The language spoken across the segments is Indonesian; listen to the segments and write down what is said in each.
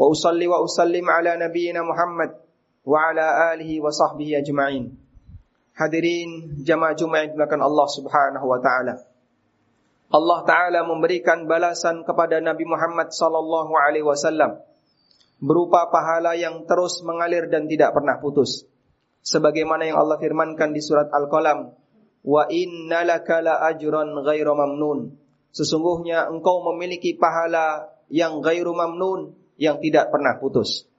وأصلي وأسلم على نبينا محمد وعلى آله وصحبه أجمعين Hadirin jamaah Jumat yang Allah Subhanahu wa taala. Allah taala memberikan balasan kepada Nabi Muhammad sallallahu alaihi wasallam berupa pahala yang terus mengalir dan tidak pernah putus. Sebagaimana yang Allah firmankan di surat Al-Qalam, "Wa innalaka la ajran ghairu mamnun." Sesungguhnya engkau memiliki pahala yang ghairu mamnun, yang tidak pernah putus.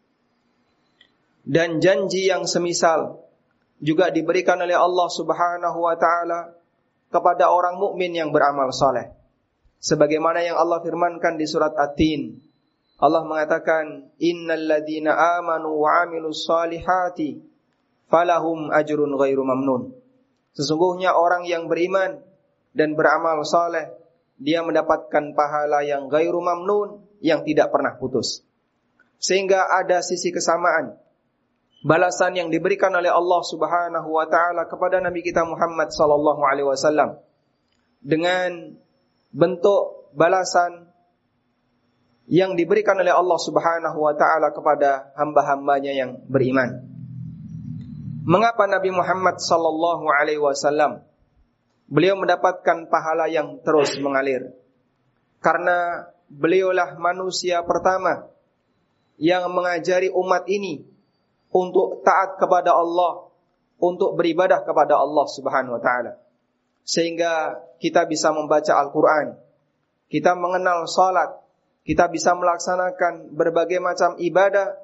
Dan janji yang semisal juga diberikan oleh Allah Subhanahu wa taala kepada orang mukmin yang beramal saleh. Sebagaimana yang Allah firmankan di surat At-Tin. Allah mengatakan, "Innal ladzina amanu wa 'amilus salihati falahum ajrun ghairu mamnun." Sesungguhnya orang yang beriman dan beramal saleh, dia mendapatkan pahala yang ghairu mamnun, yang tidak pernah putus. Sehingga ada sisi kesamaan balasan yang diberikan oleh Allah Subhanahu wa taala kepada Nabi kita Muhammad sallallahu alaihi wasallam dengan bentuk balasan yang diberikan oleh Allah Subhanahu wa taala kepada hamba-hambanya yang beriman. Mengapa Nabi Muhammad sallallahu alaihi wasallam beliau mendapatkan pahala yang terus mengalir? Karena beliaulah manusia pertama yang mengajari umat ini untuk taat kepada Allah, untuk beribadah kepada Allah Subhanahu wa taala. Sehingga kita bisa membaca Al-Qur'an, kita mengenal salat, kita bisa melaksanakan berbagai macam ibadah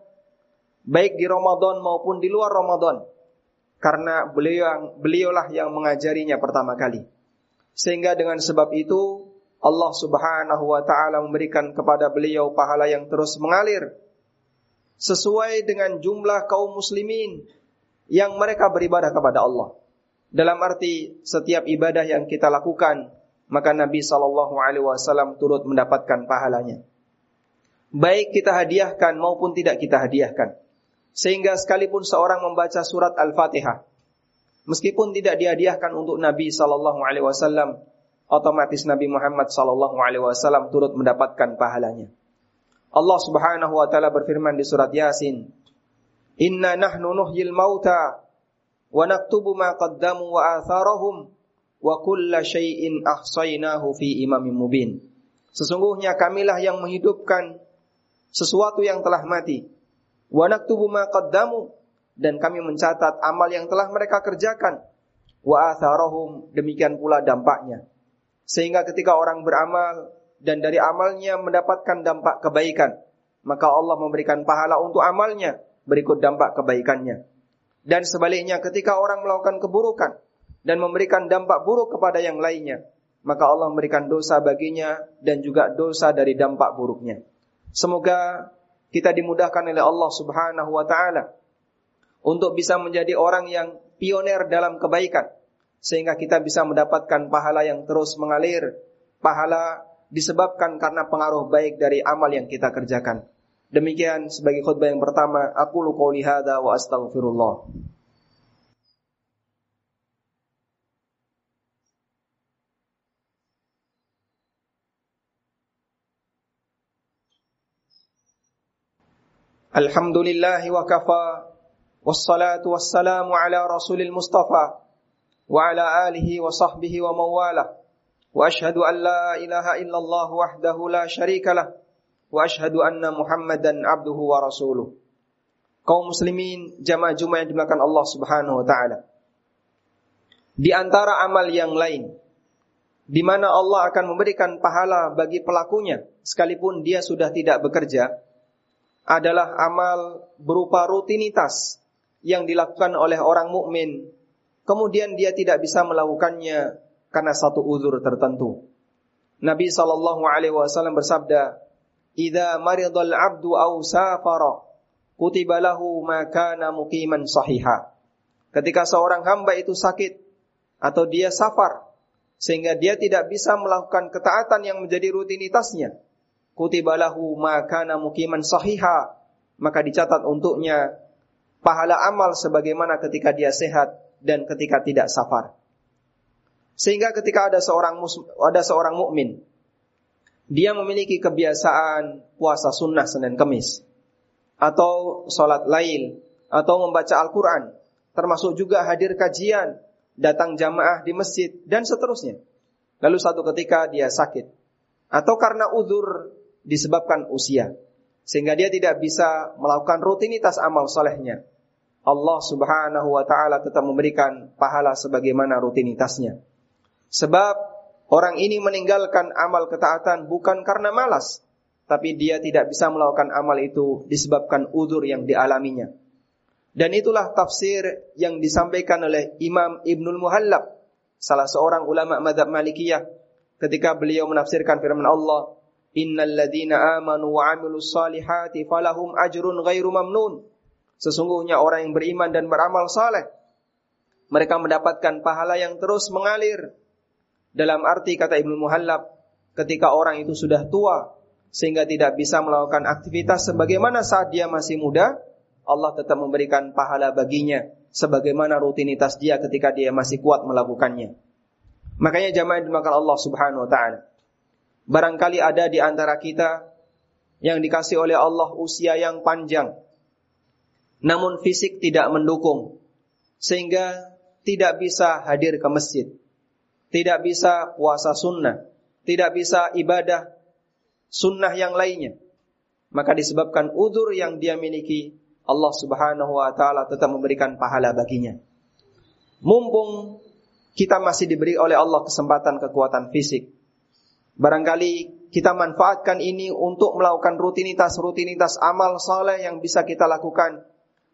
baik di Ramadan maupun di luar Ramadan. Karena beliau yang beliaulah yang mengajarinya pertama kali. Sehingga dengan sebab itu Allah Subhanahu wa taala memberikan kepada beliau pahala yang terus mengalir sesuai dengan jumlah kaum muslimin yang mereka beribadah kepada Allah. Dalam arti setiap ibadah yang kita lakukan, maka Nabi Shallallahu Alaihi Wasallam turut mendapatkan pahalanya. Baik kita hadiahkan maupun tidak kita hadiahkan. Sehingga sekalipun seorang membaca surat Al-Fatihah, meskipun tidak dihadiahkan untuk Nabi Shallallahu Alaihi Wasallam, otomatis Nabi Muhammad Shallallahu Alaihi Wasallam turut mendapatkan pahalanya. Allah Subhanahu wa taala berfirman di surat Yasin, "Inna nahnu nuhyil mauta wa naktubu ma qaddamu wa atharahum wa kulla syai'in ahsaynahu fi imamin mubin." Sesungguhnya kamilah yang menghidupkan sesuatu yang telah mati. Wa naktubu ma qaddamu dan kami mencatat amal yang telah mereka kerjakan. Wa atharahum demikian pula dampaknya. Sehingga ketika orang beramal dan dari amalnya mendapatkan dampak kebaikan, maka Allah memberikan pahala untuk amalnya berikut dampak kebaikannya. Dan sebaliknya ketika orang melakukan keburukan dan memberikan dampak buruk kepada yang lainnya, maka Allah memberikan dosa baginya dan juga dosa dari dampak buruknya. Semoga kita dimudahkan oleh Allah Subhanahu wa taala untuk bisa menjadi orang yang pionir dalam kebaikan sehingga kita bisa mendapatkan pahala yang terus mengalir, pahala disebabkan karena pengaruh baik dari amal yang kita kerjakan. Demikian sebagai khutbah yang pertama, aku lu hadza wa astaghfirullah. Alhamdulillah wa kafa wassalatu wassalamu ala rasulil mustafa wa ala alihi wa sahbihi wa mawalah واشهد ان لا اله الا الله وحده لا شريك له واشهد ان محمدا عبده ورسوله kaum muslimin jamaah Jumat yang dimuliakan Allah Subhanahu wa taala di antara amal yang lain di mana Allah akan memberikan pahala bagi pelakunya sekalipun dia sudah tidak bekerja adalah amal berupa rutinitas yang dilakukan oleh orang mukmin kemudian dia tidak bisa melakukannya karena satu uzur tertentu. Nabi sallallahu alaihi wasallam bersabda, "Idza maridal 'abdu aw safara kutibalahu makana muqiman sahiha. Ketika seorang hamba itu sakit atau dia safar sehingga dia tidak bisa melakukan ketaatan yang menjadi rutinitasnya, kutibalahu makana muqiman sahiha, maka dicatat untuknya pahala amal sebagaimana ketika dia sehat dan ketika tidak safar. Sehingga ketika ada seorang ada seorang mukmin dia memiliki kebiasaan puasa sunnah Senin Kemis atau sholat lail atau membaca Al-Quran termasuk juga hadir kajian datang jamaah di masjid dan seterusnya. Lalu satu ketika dia sakit atau karena udur disebabkan usia sehingga dia tidak bisa melakukan rutinitas amal solehnya. Allah subhanahu wa ta'ala tetap memberikan pahala sebagaimana rutinitasnya Sebab orang ini meninggalkan amal ketaatan bukan karena malas, tapi dia tidak bisa melakukan amal itu disebabkan udur yang dialaminya. Dan itulah tafsir yang disampaikan oleh Imam Ibnul Muhallab, salah seorang ulama madhab Malikiyah, ketika beliau menafsirkan firman Allah, Innal ladhina amanu wa amilus salihati falahum ajrun ghairu mamnun. Sesungguhnya orang yang beriman dan beramal saleh, mereka mendapatkan pahala yang terus mengalir dalam arti kata Ibnu Muhallab, ketika orang itu sudah tua sehingga tidak bisa melakukan aktivitas sebagaimana saat dia masih muda, Allah tetap memberikan pahala baginya sebagaimana rutinitas dia ketika dia masih kuat melakukannya. Makanya jamaah dimakan Allah Subhanahu wa taala. Barangkali ada di antara kita yang dikasih oleh Allah usia yang panjang namun fisik tidak mendukung sehingga tidak bisa hadir ke masjid tidak bisa puasa sunnah, tidak bisa ibadah sunnah yang lainnya. Maka disebabkan udur yang dia miliki, Allah subhanahu wa ta'ala tetap memberikan pahala baginya. Mumpung kita masih diberi oleh Allah kesempatan kekuatan fisik. Barangkali kita manfaatkan ini untuk melakukan rutinitas-rutinitas amal saleh yang bisa kita lakukan.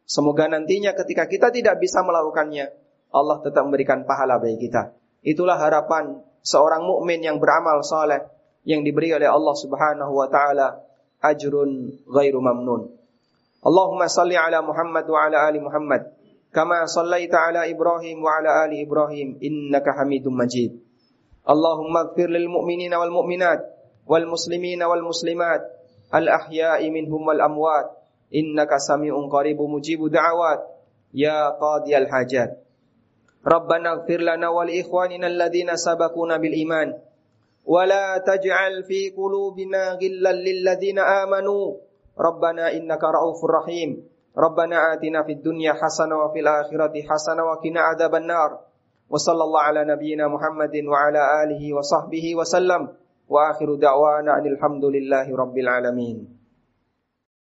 Semoga nantinya ketika kita tidak bisa melakukannya, Allah tetap memberikan pahala bagi kita. Itulah harapan seorang mukmin yang beramal saleh yang diberi oleh Allah Subhanahu wa taala ajrun ghairu mamnun. Allahumma salli ala Muhammad wa ala ali Muhammad kama sallaita ala Ibrahim wa ala ali Ibrahim innaka Hamidum Majid. Allahumma ighfir lil mu'minina wal mu'minat wal muslimina wal muslimat al ahya'i minhum wal amwat innaka sami'un qaribun mujibu da'awat ya qadiyal. ربنا اغفر لنا ولإخواننا الذين سبقونا بالإيمان. ولا تجعل في قلوبنا غلا للذين آمنوا. ربنا إنك رؤوف رحيم. ربنا آتنا في الدنيا حسنة وفي الآخرة حسنة وقنا عذاب النار. وصلى الله على نبينا محمد وعلى آله وصحبه وسلم. وآخر دعوانا أن الحمد لله رب العالمين.